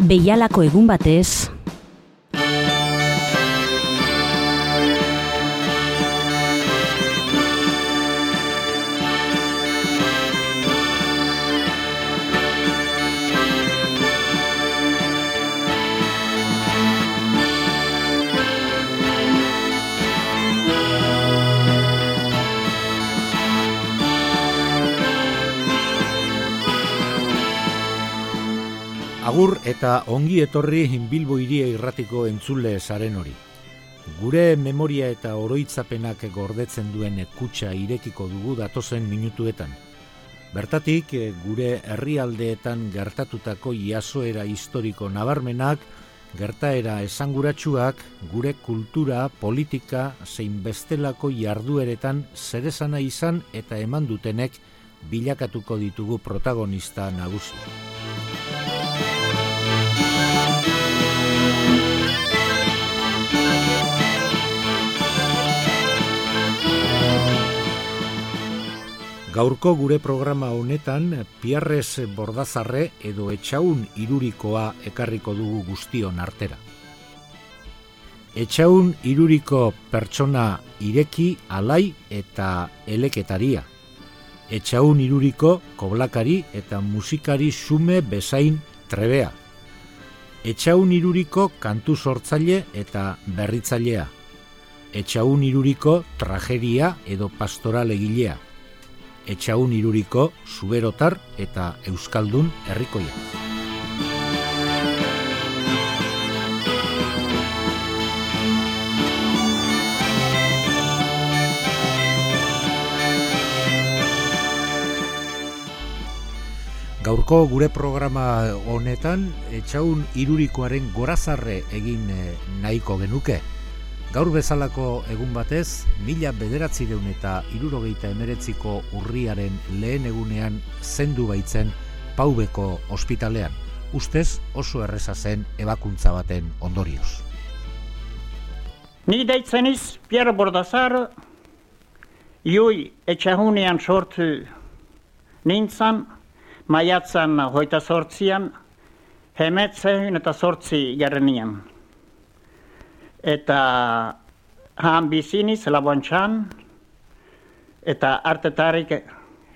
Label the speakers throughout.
Speaker 1: Beialako egun batez,
Speaker 2: Agur eta ongi etorri Bilbo iria irratiko entzule zaren hori. Gure memoria eta oroitzapenak gordetzen duen kutsa irekiko dugu datozen minutuetan. Bertatik, gure herrialdeetan gertatutako iasoera historiko nabarmenak, gertaera esanguratsuak, gure kultura, politika, zein bestelako jardueretan zerezana izan eta eman dutenek bilakatuko ditugu protagonista nagusi. Gaurko gure programa honetan Piarrez Bordazarre edo Etxaun irurikoa ekarriko dugu guztion artera. Etxaun iruriko pertsona ireki, alai eta eleketaria. Etxaun iruriko koblakari eta musikari sume bezain trebea. Etxaun iruriko kantu sortzaile eta berritzailea. Etxaun iruriko tragedia edo pastoral egilea etxaun iruriko zuberotar eta euskaldun herrikoia. Gaurko gure programa honetan etxaun irurikoaren gorazarre egin eh, nahiko genuke. Gaur bezalako egun batez, mila bederatzireun eta irurogeita emeretziko urriaren lehen egunean zendu baitzen paubeko ospitalean, ustez oso erreza zen ebakuntza baten ondorioz.
Speaker 3: Ni deitzeniz, Pierre Bordazar, iui etxahunean sortu nintzan, maiatzan hoita sortzian, hemetzen eta sortzi garrenian eta han bizini zelabontxan, eta artetarik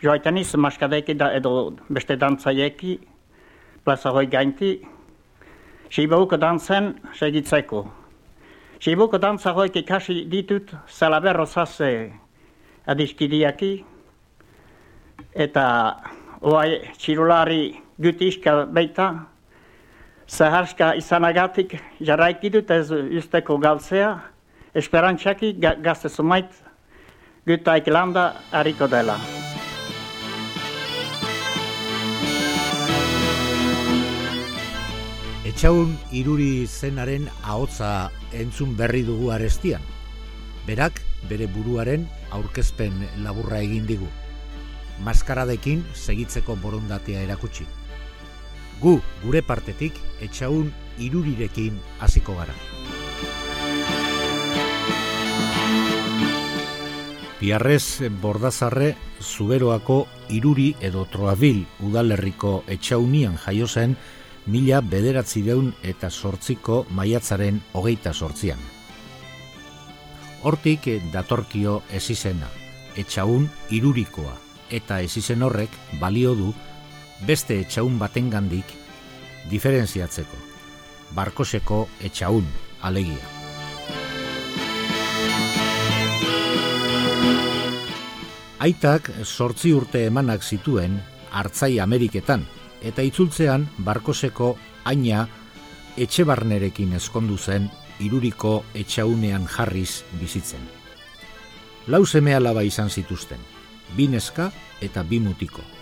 Speaker 3: joaitan iz maskadeki da edo beste dantzaieki, plaza hoi gainti, Sibauko dantzen segitzeko. Sibauko dantza hoik ikasi ditut zalaberro zase adiskidiaki, eta oai txirulari gutiska beita, zaharska izanagatik jarraiki dut ez usteko galtzea, esperantxaki gazte sumait gutaik landa hariko dela.
Speaker 2: Etxaun iruri zenaren ahotza entzun berri dugu arestian. Berak bere buruaren aurkezpen laburra egin digu. Maskaradekin segitzeko borondatea erakutsi gu gure partetik etxaun irurirekin hasiko gara. Piarrez bordazarre zuberoako iruri edo troabil udalerriko etxaunian jaio zen mila bederatzi deun eta sortziko maiatzaren hogeita sortzian. Hortik datorkio ezizena, etxaun irurikoa, eta ezizen horrek balio du beste etxaun baten gandik diferentziatzeko. Barkoseko etxaun, alegia. Aitak sortzi urte emanak zituen hartzai Ameriketan, eta itzultzean Barkoseko aina etxebarnerekin ezkondu zen iruriko etxaunean jarriz bizitzen. Lau seme alaba izan zituzten, bineska eta bimutiko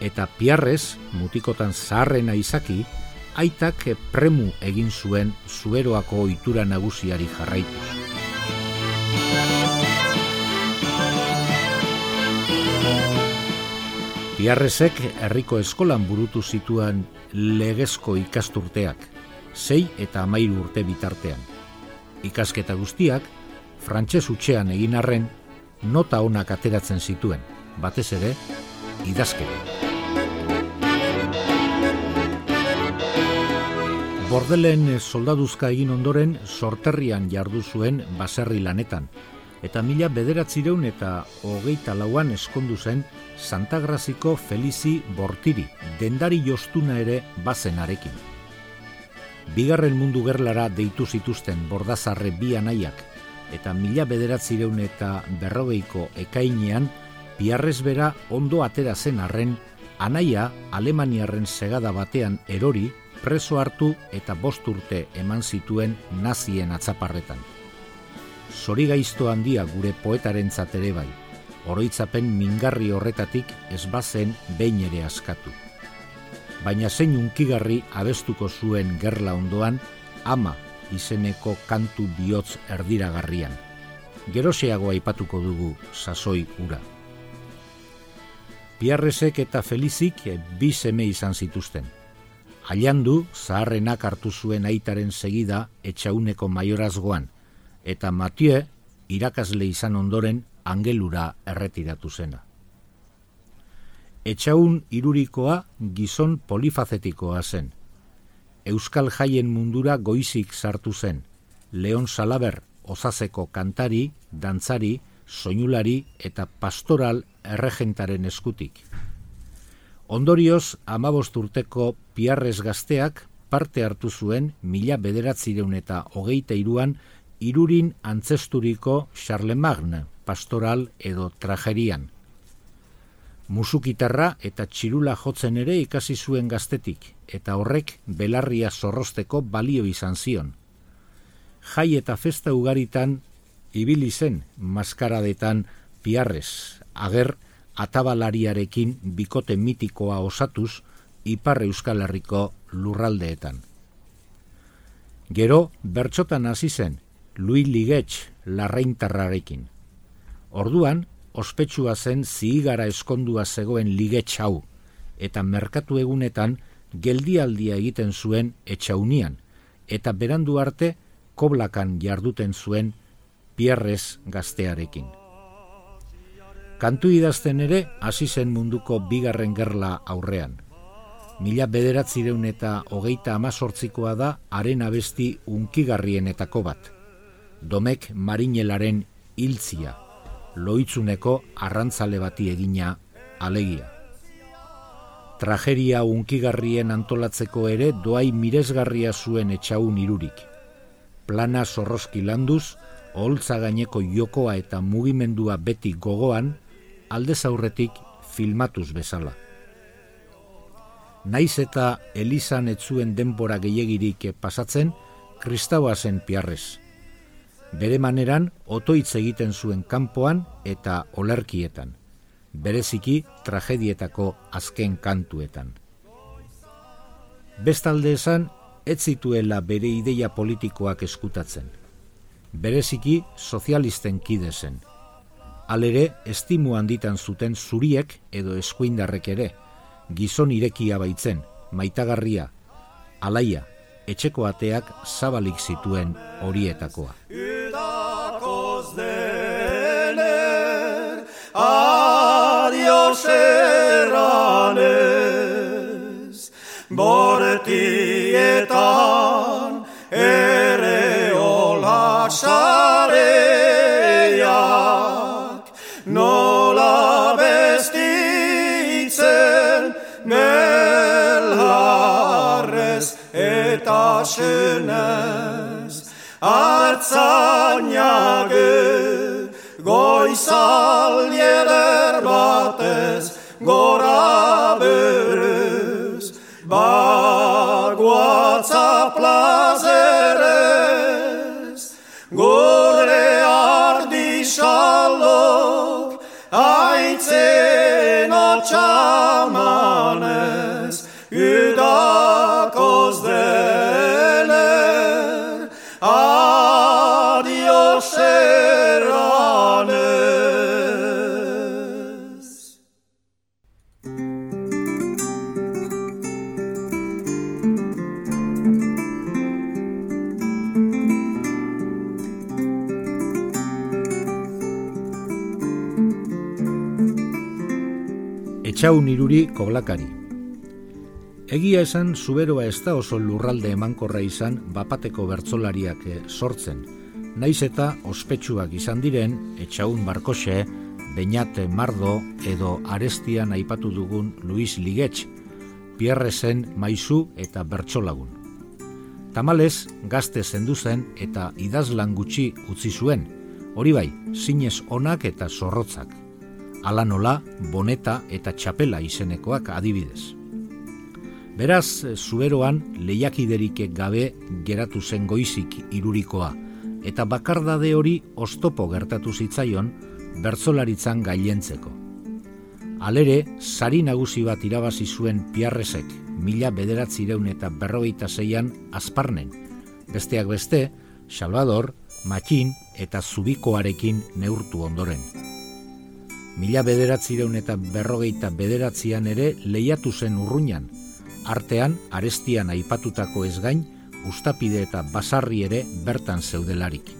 Speaker 2: eta piarrez mutikotan zaharrena izaki, aitak premu egin zuen zuberoako ohitura nagusiari jarraituz. Piarrezek herriko eskolan burutu zituen legezko ikasturteak, sei eta amairu urte bitartean. Ikasketa guztiak, frantses utxean egin arren, nota onak ateratzen zituen, batez ere, idazkera. Bordelen soldaduzka egin ondoren sorterrian jardu zuen baserri lanetan, eta mila bederatzireun eta hogeita lauan eskondu zen Santagraziko Felizi Bortiri, dendari jostuna ere bazenarekin. Bigarren mundu gerlara deitu zituzten bordazarre bi anaiak, eta mila bederatzireun eta berrogeiko ekainean, piarrez bera ondo atera zen arren, anaia Alemaniarren segada batean erori, preso hartu eta bost urte eman zituen nazien atzaparretan. Zori gaizto handia gure poetaren ere bai, oroitzapen mingarri horretatik ez bazen behin ere askatu. Baina zein unkigarri abestuko zuen gerla ondoan, ama izeneko kantu bihotz erdiragarrian. Geroseago aipatuko dugu sasoi ura. Piarresek eta Felizik bi seme izan zituzten. Ailandu, zaharrenak hartu zuen aitaren segida etxauneko maiorazgoan, eta Mathieu, irakasle izan ondoren, angelura erretiratu zena. Etxaun irurikoa gizon polifazetikoa zen. Euskal jaien mundura goizik sartu zen. Leon Salaber, osazeko kantari, dantzari, soinulari eta pastoral erregentaren eskutik. Ondorioz, amabost urteko piarrez gazteak parte hartu zuen mila bederatzireun eta hogeita iruan irurin antzesturiko Charlemagne pastoral edo trajerian. Musukitarra eta txirula jotzen ere ikasi zuen gaztetik, eta horrek belarria zorrosteko balio izan zion. Jai eta festa ugaritan, ibili zen maskaradetan piarrez, ager atabalariarekin bikote mitikoa osatuz, ipar euskal herriko lurraldeetan. Gero, bertxotan hasi zen, Louis Ligetx larreintarrarekin. Orduan, ospetsua zen zigara eskondua zegoen ligetxau, eta merkatu egunetan geldialdia egiten zuen etxaunian, eta berandu arte koblakan jarduten zuen pierrez gaztearekin. Kantu idazten ere, hasi zen munduko bigarren gerla aurrean. Mila bederatzireun eta hogeita amazortzikoa da haren abesti unkigarrienetako bat. Domek marinelaren hiltzia loitzuneko arrantzale bati egina alegia. Trageria unkigarrien antolatzeko ere doai miresgarria zuen etxaun irurik. Plana zorroski landuz, oholtza gaineko jokoa eta mugimendua beti gogoan, alde zaurretik filmatuz bezala. Naiz eta Elizan etzuen denbora gehiagirik pasatzen, kristaua zen piarrez bere maneran otoitz egiten zuen kanpoan eta olerkietan, bereziki tragedietako azken kantuetan. Bestalde esan, ez zituela bere ideia politikoak eskutatzen. Bereziki sozialisten kide zen. Alere, estimu handitan zuten zuriek edo eskuindarrek ere, gizon irekia baitzen, maitagarria, alaia, etxeko ateak zabalik zituen horietakoa. Ere hola sareak, nola bestitzen melharrez eta senez, hartzainak goizal jeder batez gora berez bagoatza plazerez Etxaun iruri koglakari. Egia esan, zuberoa ez da oso lurralde emankorra izan bapateko bertzolariak sortzen. Naiz eta ospetsuak izan diren, etxaun barkoxe, Beñate Mardo edo Arestian aipatu dugun Luis Ligetx, Pierresen Maizu eta Bertsolagun. Tamalez, gazte zendu zen eta idazlan gutxi utzi zuen, hori bai, zinez onak eta zorrotzak. Ala nola, boneta eta txapela izenekoak adibidez. Beraz, zuberoan lehiakiderik gabe geratu zen goizik irurikoa, eta bakardade hori ostopo gertatu zitzaion, bertzolaritzan gailentzeko. Alere, sari nagusi bat irabazi zuen piarrezek, mila bederatzireun eta berrogeita zeian azparnen. Besteak beste, Salvador, Makin eta Zubikoarekin neurtu ondoren. Mila bederatzireun eta berrogeita bederatzian ere lehiatu zen urruñan, artean arestian aipatutako ez gain, ustapide eta basarri ere bertan zeudelarik.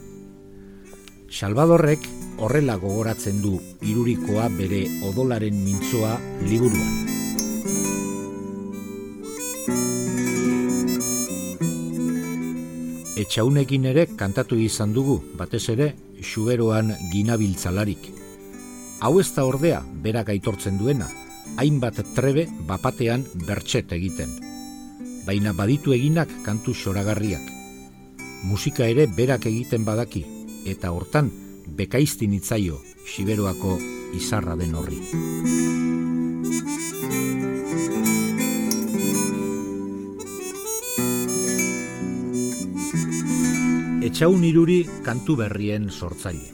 Speaker 2: Salvadorrek horrela gogoratzen du irurikoa bere odolaren mintzoa liburuan. Etxaunekin ere kantatu izan dugu, batez ere, xuberoan ginabiltzalarik. Hau ez da ordea, berak aitortzen duena, hainbat trebe bapatean bertxet egiten. Baina baditu eginak kantu xoragarriak. Musika ere berak egiten badaki, eta hortan, bekaiztin itzaio Siberoako izarra den horri. Etxaun iruri kantu berrien sortzaile.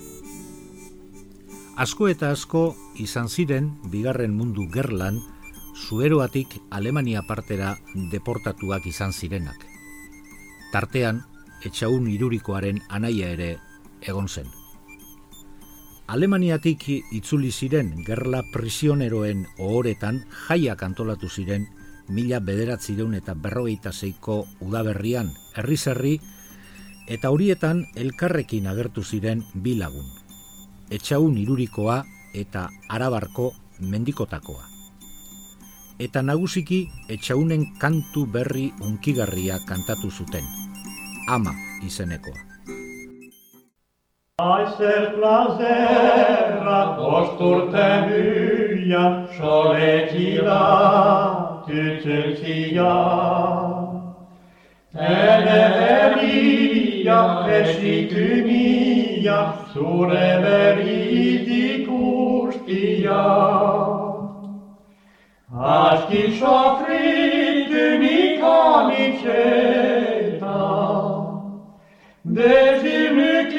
Speaker 2: Asko eta asko izan ziren bigarren mundu gerlan zueroatik Alemania partera deportatuak izan zirenak. Tartean, etxaun irurikoaren anaia ere egon zen. Alemaniatik itzuli ziren gerla prisioneroen ohoretan jaiak antolatu ziren mila bederatzireun eta berrogeita zeiko udaberrian herri eta horietan elkarrekin agertu ziren bilagun. Etxaun irurikoa eta arabarko mendikotakoa. Eta nagusiki etxaunen kantu berri unkigarria kantatu zuten. Ama izenekoa.
Speaker 1: Aiser plazera posturte hya sholetila tütültiya Teneria ia sure veridicus tia. Ascis offritum icamiceta, desimuclio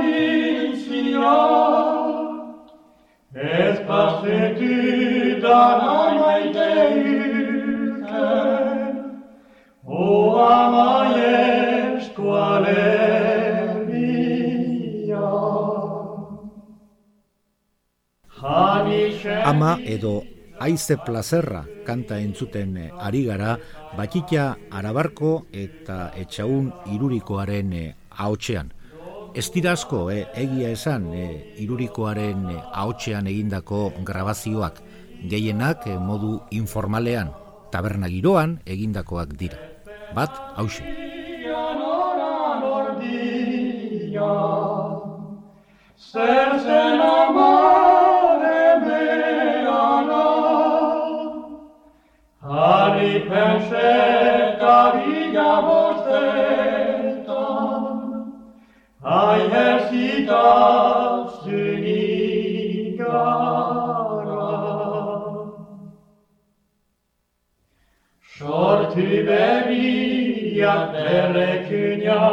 Speaker 1: dinsia, es passe tu Ama
Speaker 2: edo aize plazerra kanta entzuten eh, ari gara, bakitia arabarko eta etxaun irurikoaren eh, ahotsean. Ez dira eh, egia esan, eh, irurikoaren ahotsean egindako grabazioak, gehienak eh, modu informalean, taberna giroan egindakoak dira. Bat, hause.
Speaker 1: Zer zen Mężczyzn kariga bożdżęta, a jesita szynigara. Szorty bemi, jak berekniati,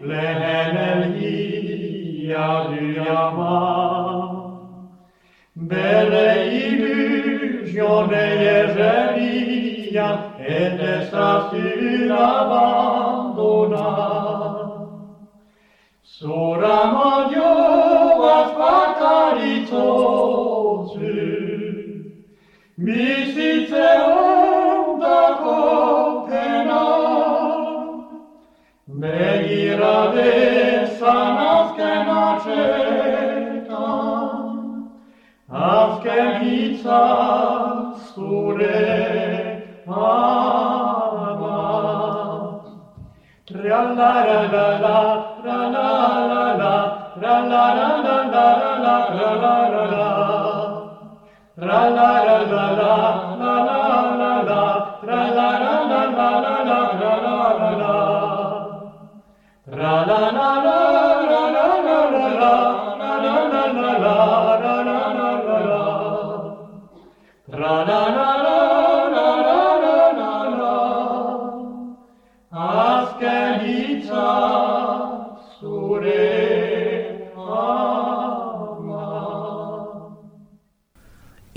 Speaker 1: lehenelhi, jadujama. Bele illusioneye mia e destra si abbandona. Sora Mario va spaccarito su, mi si c'è un da copena, me gira de sana. Ama. Tra la la la la, tra la la la, tra la la la la la la, tra la la la. Tra la la la la, la la la la, tra la la la la la la, tra la la la. La la la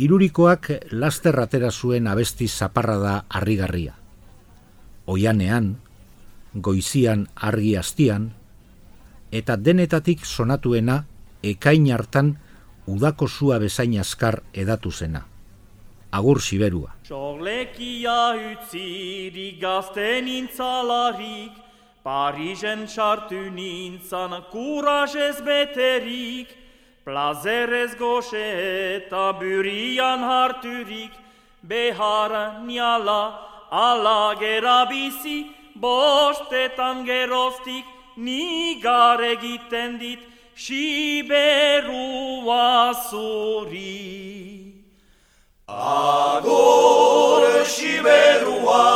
Speaker 2: Irurikoak laster atera zuen abesti zaparra da harrigarria. Oianean, goizian argi astian, eta denetatik sonatuena ekain hartan udako zua bezain askar edatu zena. Agur siberua.
Speaker 4: Sorlekia utzirik gazte Parisen sartu nintzan kurajez beterik, plazerez goxe eta burian harturik, behar niala ala gera bizi, bostetan geroztik nigar egiten dit, siberua zuri.
Speaker 5: Agur siberua,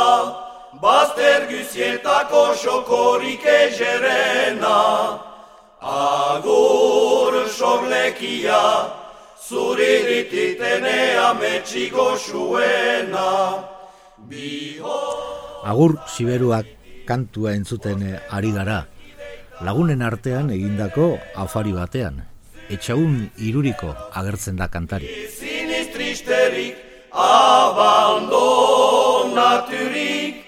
Speaker 5: bazter guzietako xokorik egerena. Agur sorlekia, zurirititene ametxiko suena. Biho...
Speaker 2: Agur siberuak kantua entzuten eh, ari gara. Lagunen artean egindako afari batean. Etxaun iruriko agertzen da kantari.
Speaker 5: Siniz tristerik, abandonaturik,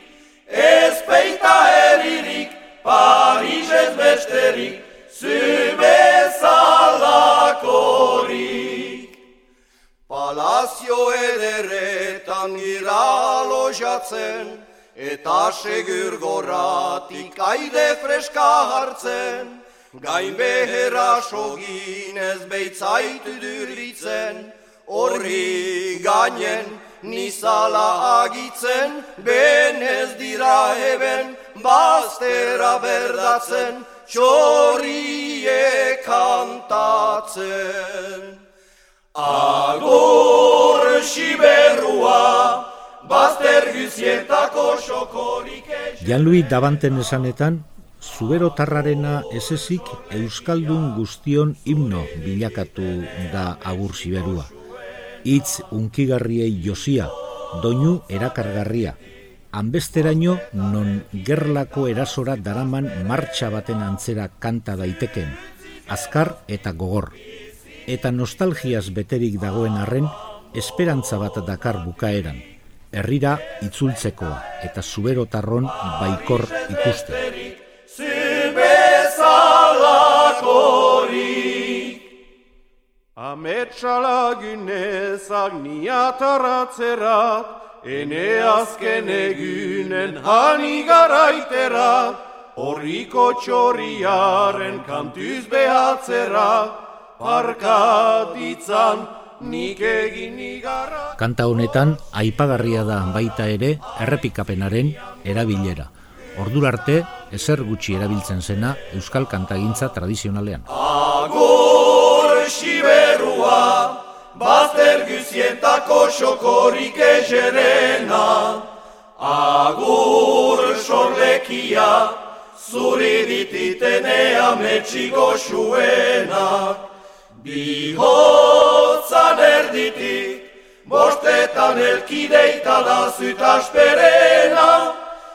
Speaker 5: ez peita herririk, Parisez besterik, zubezalakorik. Palazio ederretan gira lojatzen, eta segur goratik aide freska hartzen, gain beherra sogin ez beitzaitu duritzen, horri gainen nizala agitzen, ben ez dira eben baztera berdatzen, txorrie kantatzen. Agur siberua, bazter guzietako xokorik
Speaker 2: Janlui dabanten esanetan, Zubero tarrarena esezik Euskaldun guztion himno bilakatu da agur siberua. Itz unkigarriei josia, doinu erakargarria. Hanbesteraino non gerlako erasora daraman martxa baten antzera kanta daiteken, azkar eta gogor. Eta nostalgiaz beterik dagoen arren, esperantza bat dakar bukaeran. Herrira itzultzekoa eta zubero tarron baikor ikuste.
Speaker 6: Ametsala gunezak niataratzerat, ene azken egunen hani garaiterat, horriko txorriaren kantuz behatzera, parkatitzan nik egin igarra.
Speaker 2: Kanta honetan aipagarria da baita ere errepikapenaren erabilera. Ordura arte ezer gutxi erabiltzen zena euskal kantagintza tradizionalean.
Speaker 5: Agur siberua, bazter guzietako xokorik egerena. Agur sorlekia, zuri dititene ametxiko suena. Bihotzan erditik, bostetan elkideita da zutasperena.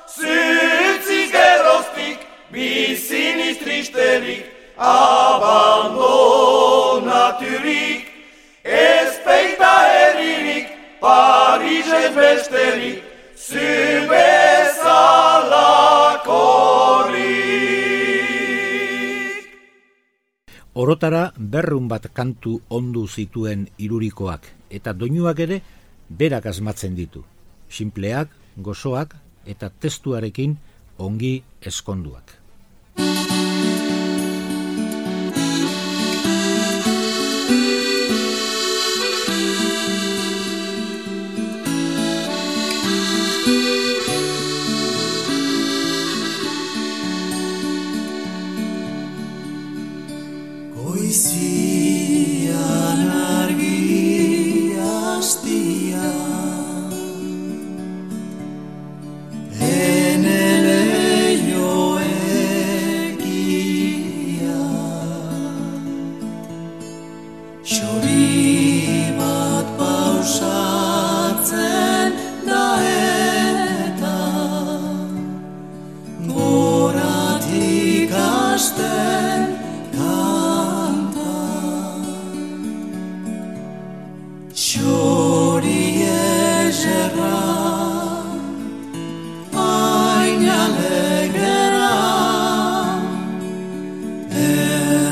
Speaker 5: Zutziz geroztik, biziniz tristerik, abandonaturik, ez peita herririk, Parisez besterik, zubezalakorik.
Speaker 2: Orotara berrun bat kantu ondu zituen irurikoak eta doinuak ere berak asmatzen ditu. Sinpleak, gozoak eta testuarekin ongi eskonduak.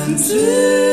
Speaker 2: Bere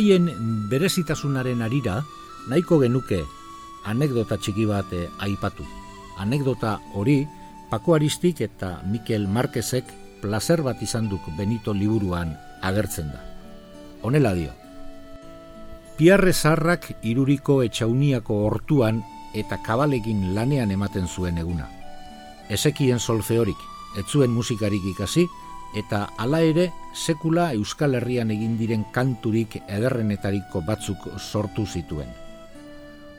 Speaker 2: doaien berezitasunaren arira, nahiko genuke anekdota txiki bat eh, aipatu. Anekdota hori, Pako Aristik eta Mikel Marquezek placer bat izan duk Benito liburuan agertzen da. Honela dio. Piarre zarrak iruriko etxauniako hortuan eta kabalekin lanean ematen zuen eguna. Ezekien solfeorik, etzuen musikarik ikasi, eta hala ere sekula Euskal Herrian egin diren kanturik ederrenetariko batzuk sortu zituen.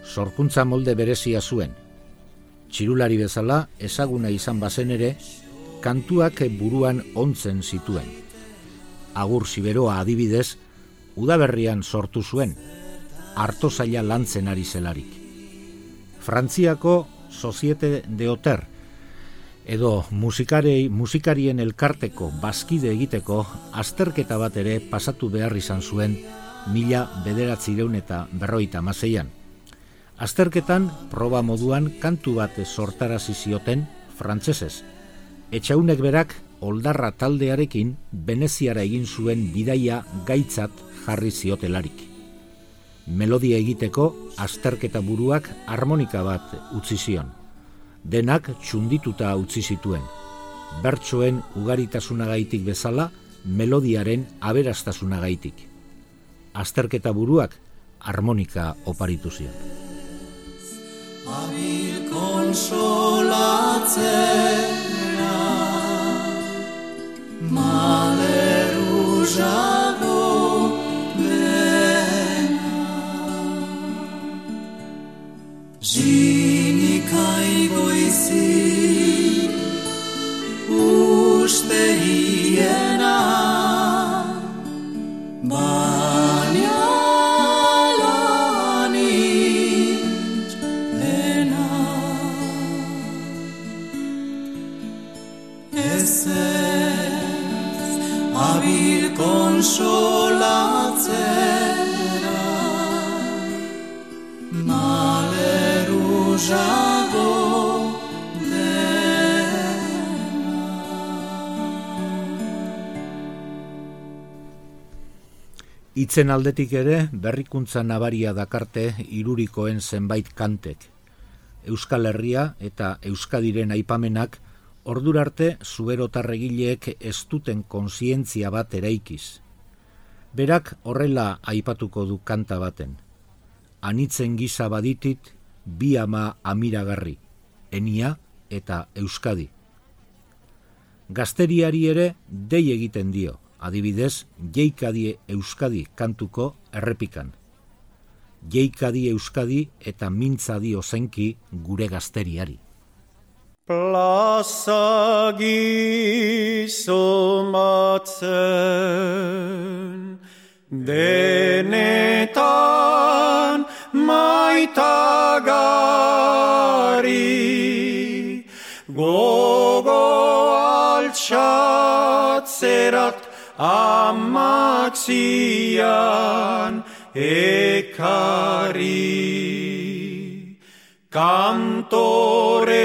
Speaker 2: Sorkuntza molde berezia zuen. Txirulari bezala ezaguna izan bazen ere, kantuak buruan ontzen zituen. Agur siberoa adibidez, udaberrian sortu zuen, harto zaila lantzen ari zelarik. Frantziako Societe de Oter, edo musikarei musikarien elkarteko bazkide egiteko azterketa bat ere pasatu behar izan zuen mila bederatzireun eta berroita mazeian. Azterketan, proba moduan kantu bat sortarazi zioten frantsesez. Etxaunek berak oldarra taldearekin Veneziara egin zuen bidaia gaitzat jarri ziotelarik. Melodia egiteko azterketa buruak harmonika bat utzi zion denak txundituta utzi zituen. Bertsoen ugaritasunagaitik bezala, melodiaren aberastasunagaitik. Azterketa buruak harmonika oparitu zion. Abil konsolatzea Maleru Zinikai goizi uste hiena. Baina lanit ena ez ez abil konsolatzen Itzen aldetik ere berrikuntza nabaria dakarte irurikoen zenbait kantek. Euskal Herria eta Euskadiren aipamenak ordurarte zuberotarregileek ez duten konsientzia bat eraikiz. Berak horrela aipatuko du kanta baten. Anitzen gisa baditit bi ama amiragarri, enia eta euskadi. Gazteriari ere dei egiten dio, adibidez, jeikadie euskadi kantuko errepikan. Jeikadi euskadi eta mintzadi ozenki gure gazteriari.
Speaker 7: Plaza gizomatzen denetan maitagari gogo altxatzerat amak zian ekari kantore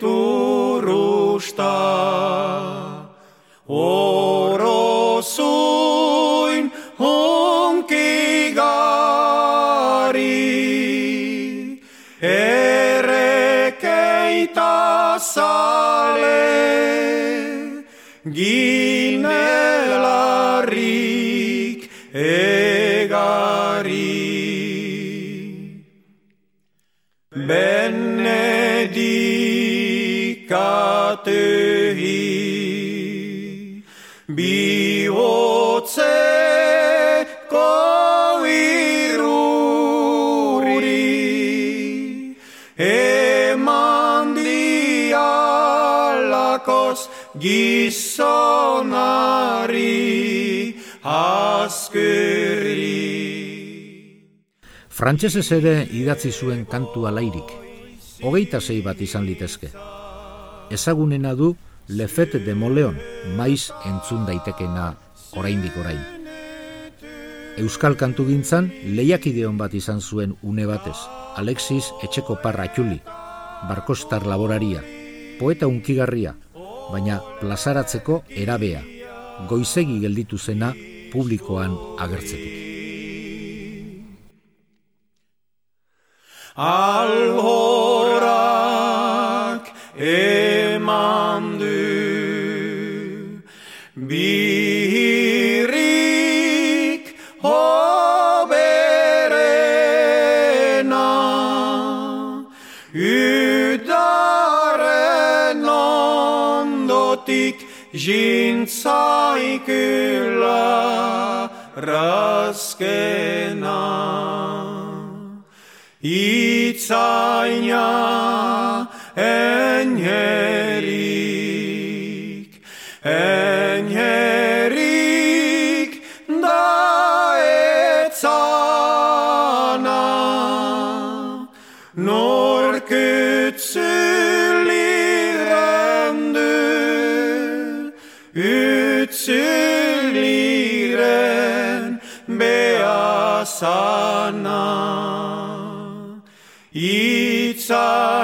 Speaker 7: turusta Benedikatehi bihotzeko iruri eman dialakos gizonari askeri.
Speaker 2: Frantsesez ere idatzi zuen kantu alairik. Hogeita sei bat izan litezke. Ezagunena du Lefet de Moleon, maiz entzun daitekena oraindik orain. Euskal kantu gintzan, lehiakideon bat izan zuen une batez, Alexis Etxeko Parra Txuli, barkostar laboraria, poeta unkigarria, baina plazaratzeko erabea, goizegi gelditu zena publikoan agertzetik.
Speaker 7: alhorak eman bihirik hoberena udaren ondotik jintzaikula raskena Itzaina beasana. Itzaina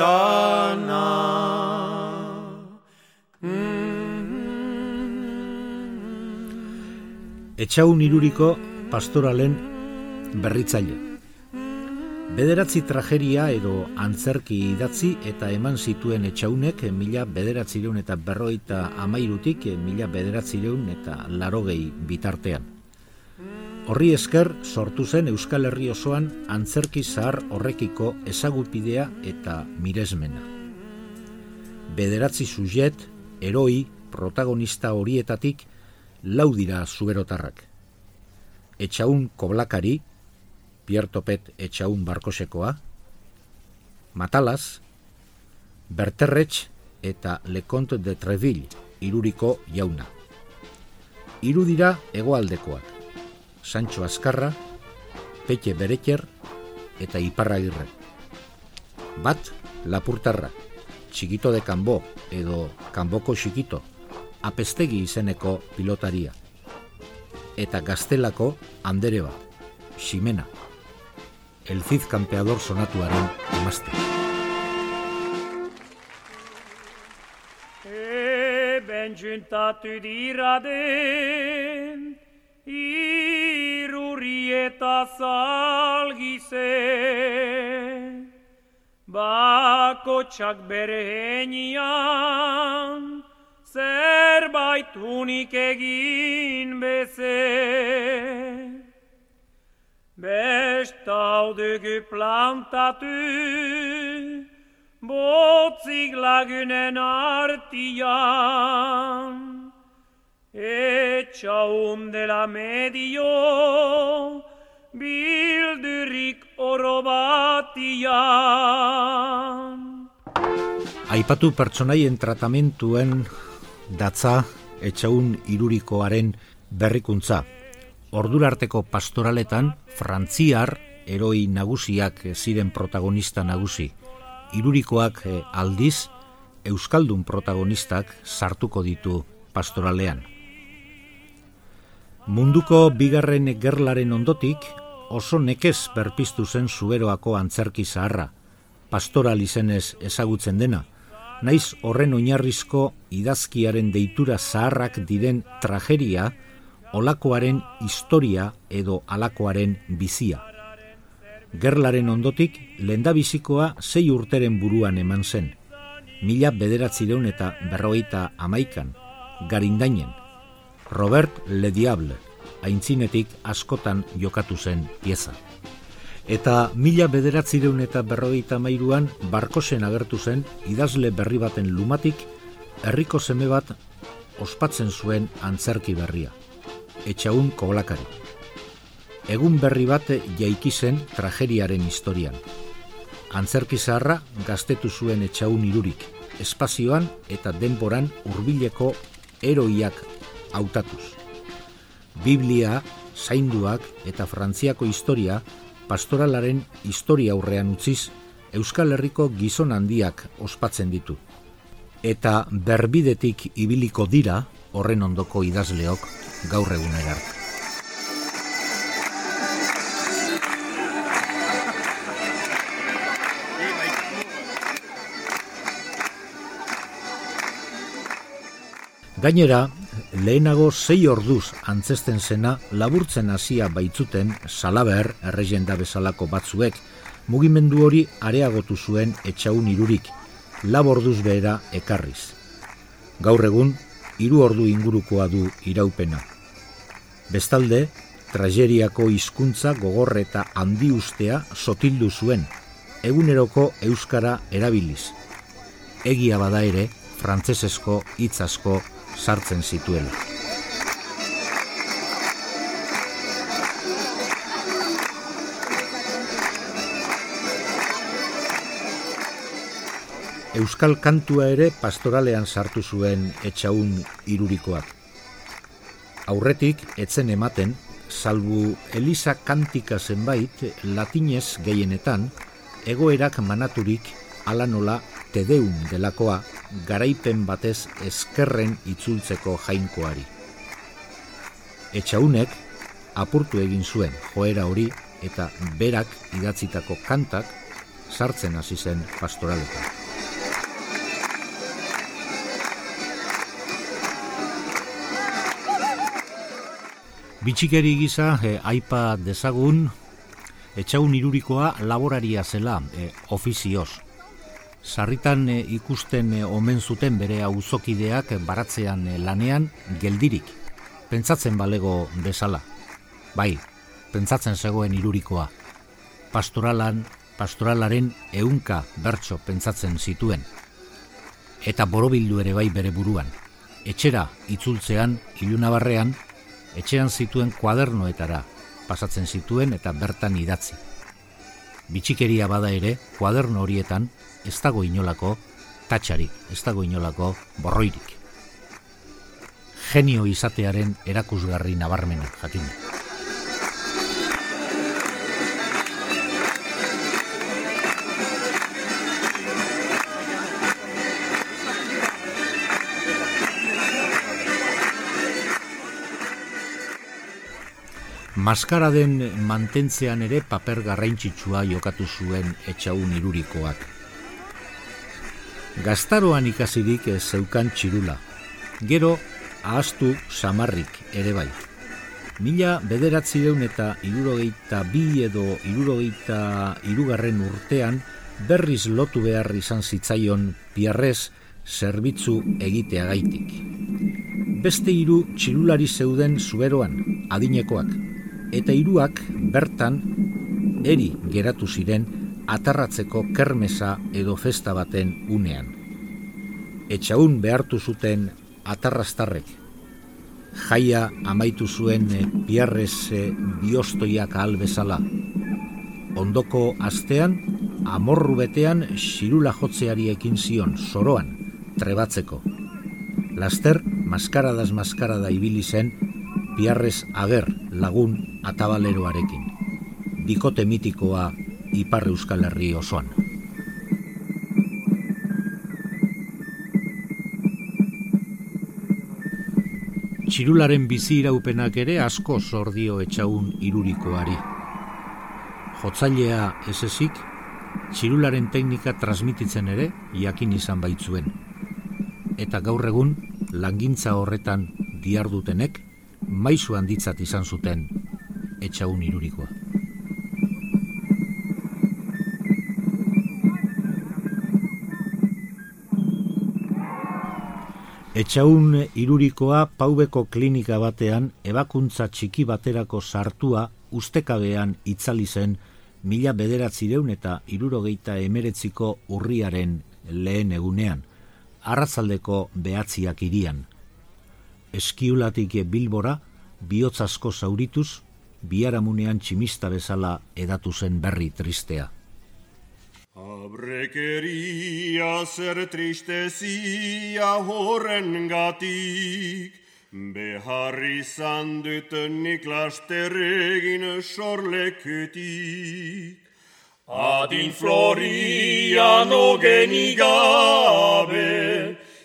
Speaker 7: beasana.
Speaker 2: Etxaun iruriko pastoralen berritzaile. Bederatzi trageria edo antzerki idatzi eta eman zituen etxaunek mila bederatzireun eta berroita amairutik mila bederatzireun eta larogei bitartean. Horri esker sortu zen Euskal Herri osoan antzerki zahar horrekiko ezagupidea eta miresmena. Bederatzi sujet, eroi, protagonista horietatik lau dira zuberotarrak. Etxaun koblakari, Piertopet etxaun barkosekoa, Matalas, Berterretx eta Leconte de Treville iruriko jauna. Hiru dira hegoaldekoak, Sancho Azkarra, Pete Bereker eta Iparragirre. Bat, Lapurtarra, Txikito de Kanbo edo Kanboko Txikito, apestegi izeneko pilotaria. Eta gaztelako andere bat, Ximena, el Cid Campeador sonatuaren emazte.
Speaker 4: Eben juntatu dira iruri eta zalgize. Bakotxak bere henian, zerbait unik egin beze. Bestaudugu plantatu, botzik lagunen artian. Etxaun dela medio, bildurik oro batian.
Speaker 2: Aipatu pertsonaien tratamentuen datza etxaun irurikoaren berrikuntza. Ordurarteko pastoraletan, frantziar eroi nagusiak ziren protagonista nagusi. Irurikoak eh, aldiz, euskaldun protagonistak sartuko ditu pastoralean. Munduko bigarren gerlaren ondotik, oso nekez berpiztu zen zuberoako antzerki zaharra, pastoral izenez ezagutzen dena, naiz horren oinarrizko idazkiaren deitura zaharrak diren trageria, olakoaren historia edo alakoaren bizia. Gerlaren ondotik, lendabizikoa zei urteren buruan eman zen, mila bederatzireun eta berrogeita amaikan, garindainen, Robert Le Diable, aintzinetik askotan jokatu zen pieza. Eta mila bederatzireun eta berrogeita mairuan barkosen agertu zen idazle berri baten lumatik herriko seme bat ospatzen zuen antzerki berria. Etxaun koblakari. Egun berri bat jaiki zen trageriaren historian. Antzerki zaharra gaztetu zuen etxaun irurik, espazioan eta denboran hurbileko eroiak hautatuz. Biblia, zainduak eta frantziako historia pastoralaren historia aurrean utziz Euskal Herriko gizon handiak ospatzen ditu. Eta berbidetik ibiliko dira horren ondoko idazleok gaur egunera arte. Gainera, lehenago sei orduz antzesten zena laburtzen hasia baitzuten salaber erregenda bezalako batzuek mugimendu hori areagotu zuen etxaun irurik, laborduz behera ekarriz. Gaur egun, hiru ordu ingurukoa du iraupena. Bestalde, trageriako hizkuntza gogorre eta handi ustea sotildu zuen, eguneroko euskara erabiliz. Egia bada ere, frantzesesko hitz asko sartzen zituela. Euskal kantua ere pastoralean sartu zuen etxaun irurikoak. Aurretik, etzen ematen, salbu Elisa kantika zenbait, latinez gehienetan, egoerak manaturik ala nola tedeum delakoa garaipen batez eskerren itzultzeko jainkoari. Etxaunek apurtu egin zuen joera hori eta berak idatzitako kantak sartzen hasi zen pastoraletan. Bitxikeri gisa e, aipa dezagun etxaun irurikoa laboraria zela e, ofizioz, sarritan e, ikusten e, omen zuten bere auzokideak baratzean e, lanean geldirik, pentsatzen balego bezala. Bai, pentsatzen zegoen irurikoa. Pastoralan, pastoralaren ehunka bertso pentsatzen zituen. Eta borobildu ere bai bere buruan. Etxera itzultzean, ilunabarrean, etxean zituen kuadernoetara pasatzen zituen eta bertan idatzi. Bitxikeria bada ere, kuaderno horietan, ez dago inolako tatxarik, ez dago inolako borroirik. Genio izatearen erakusgarri nabarmena, jakin. Maskara den mantentzean ere paper garraintzitsua jokatu zuen etxaun irurikoak. Gaztaroan ikasirik ez zeukan txirula. Gero, ahaztu samarrik ere bai. Mila bederatzi deun eta irurogeita bi edo irurogeita irugarren urtean berriz lotu behar izan zitzaion piarrez zerbitzu egitea gaitik. Beste hiru txirulari zeuden zuberoan, adinekoak, eta hiruak bertan eri geratu ziren atarratzeko kermesa edo festa baten unean. Etxaun behartu zuten atarrastarrek. Jaia amaitu zuen e, piarrez e, biostoiak ahal bezala. Ondoko astean, amorru betean xirula jotzeari ekin zion, soroan, trebatzeko. Laster, maskaradaz maskarada ibili zen, piarrez ager lagun atabaleroarekin. Dikote mitikoa Ipar Euskal Herri osoan. Txirularen bizi iraupenak ere asko zordio etxaun irurikoari. Jotzailea esesik, txirularen teknika transmititzen ere jakin izan baitzuen. Eta gaur egun, langintza horretan diardutenek, maizu handitzat izan zuten etxaun irurikoa. Etxaun irurikoa paubeko klinika batean ebakuntza txiki baterako sartua ustekabean itzali zen mila bederatzireun eta irurogeita emeretziko urriaren lehen egunean, arratzaldeko behatziak irian. Eskiulatik bilbora, bihotzasko zaurituz, biharamunean tximista bezala edatu zen berri tristea.
Speaker 6: Abrekeria zer tristezia horren gatik, Beharri izan dut nik lasterregin sorlekutik. Adin Floriano genigabe,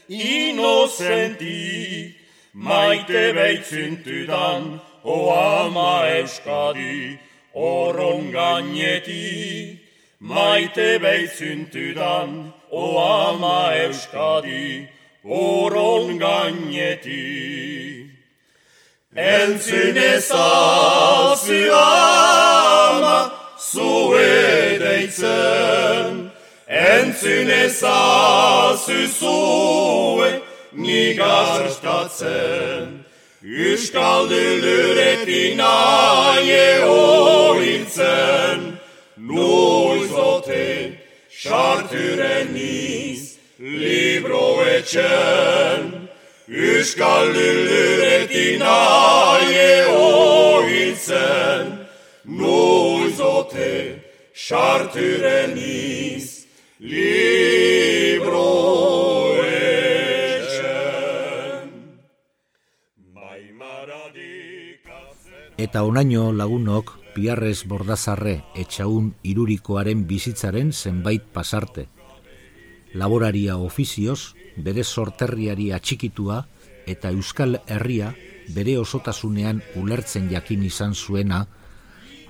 Speaker 6: inozentik, maite behitzuntudan, o ama euskadi, oron gainetik maite behitzuntudan, o ama euskadi, oron gaineti. Entzun ezazu ama, zue deitzen, entzun ezazu zue, nigarstatzen. Euskaldu luretin aie ointzen, noizoten sarturen niz libro etxen Euskal luluretin aie ohitzen noizoten sarturen niz libro
Speaker 2: Eta onaino lagunok Piarrez Bordazarre etxaun irurikoaren bizitzaren zenbait pasarte. Laboraria ofizioz, bere sorterriari atxikitua eta Euskal Herria bere osotasunean ulertzen jakin izan zuena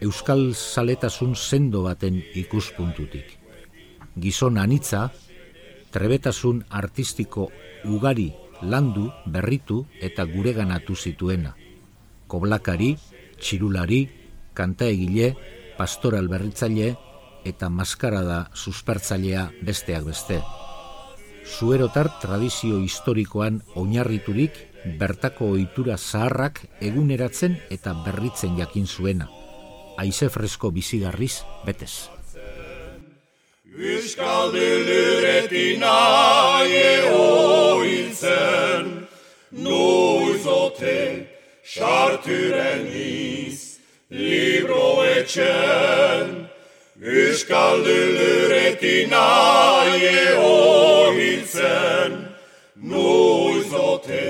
Speaker 2: Euskal Zaletasun sendo baten ikuspuntutik. Gizon anitza, trebetasun artistiko ugari landu, berritu eta gureganatu zituena. Koblakari, txirulari, kanta egile, pastoral berritzaile eta maskarada suspertzailea besteak beste. Zuerotar tradizio historikoan oinarriturik bertako ohitura zaharrak eguneratzen eta berritzen jakin zuena. Aize fresko bizigarriz betez.
Speaker 6: Euskaldu luretin aie ointzen, nuizote sarturen iz libro etxen, Euskaldu luretin aie ohiltzen, Nuizote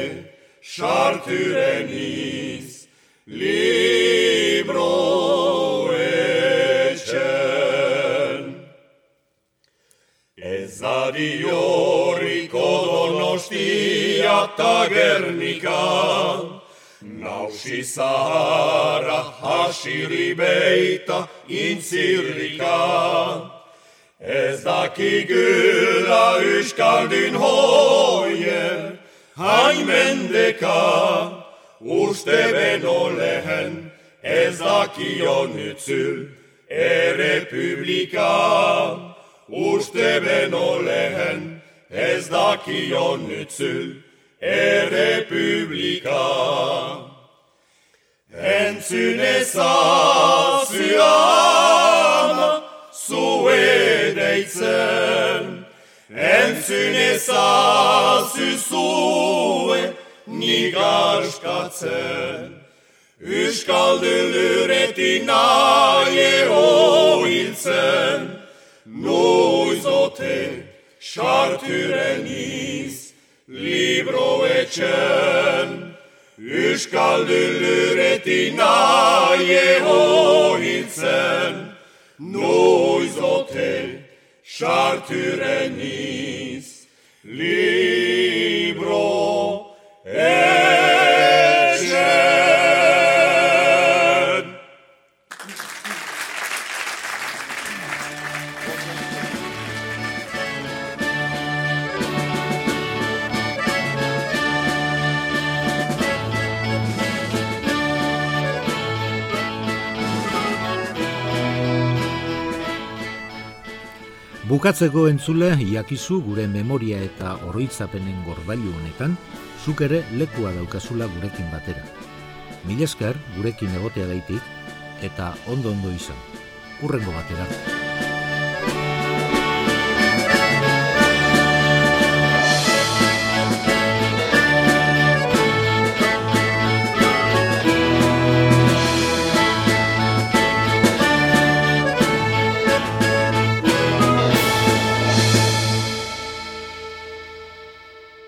Speaker 6: sarturen iz, libro etxen. Ez adi horriko donostia tagernikan, Nausi zahara hasiri beita intzirrika. Ez dakigula uskaldin hoien, hain mendeka. Uste beno lehen, ez dakion utzul, errepublika. Uste beno lehen, ez dakion utzul, e republika. Entzun ezazu ama, zue deitzen, entzun ezazu zue nigarskatzen. Euskaldu luretin aie oiltzen, noizote sarturen iz libro etxen, Euskaldu luretin aie hohitzen, noizote sarturen iz,
Speaker 2: Bukatzeko entzule, iakizu gure memoria eta oroitzapenen gorbailu honetan, zuk ere lekua daukazula gurekin batera. Mil esker gurekin egotea daitik, eta ondo ondo izan. Urrengo batera.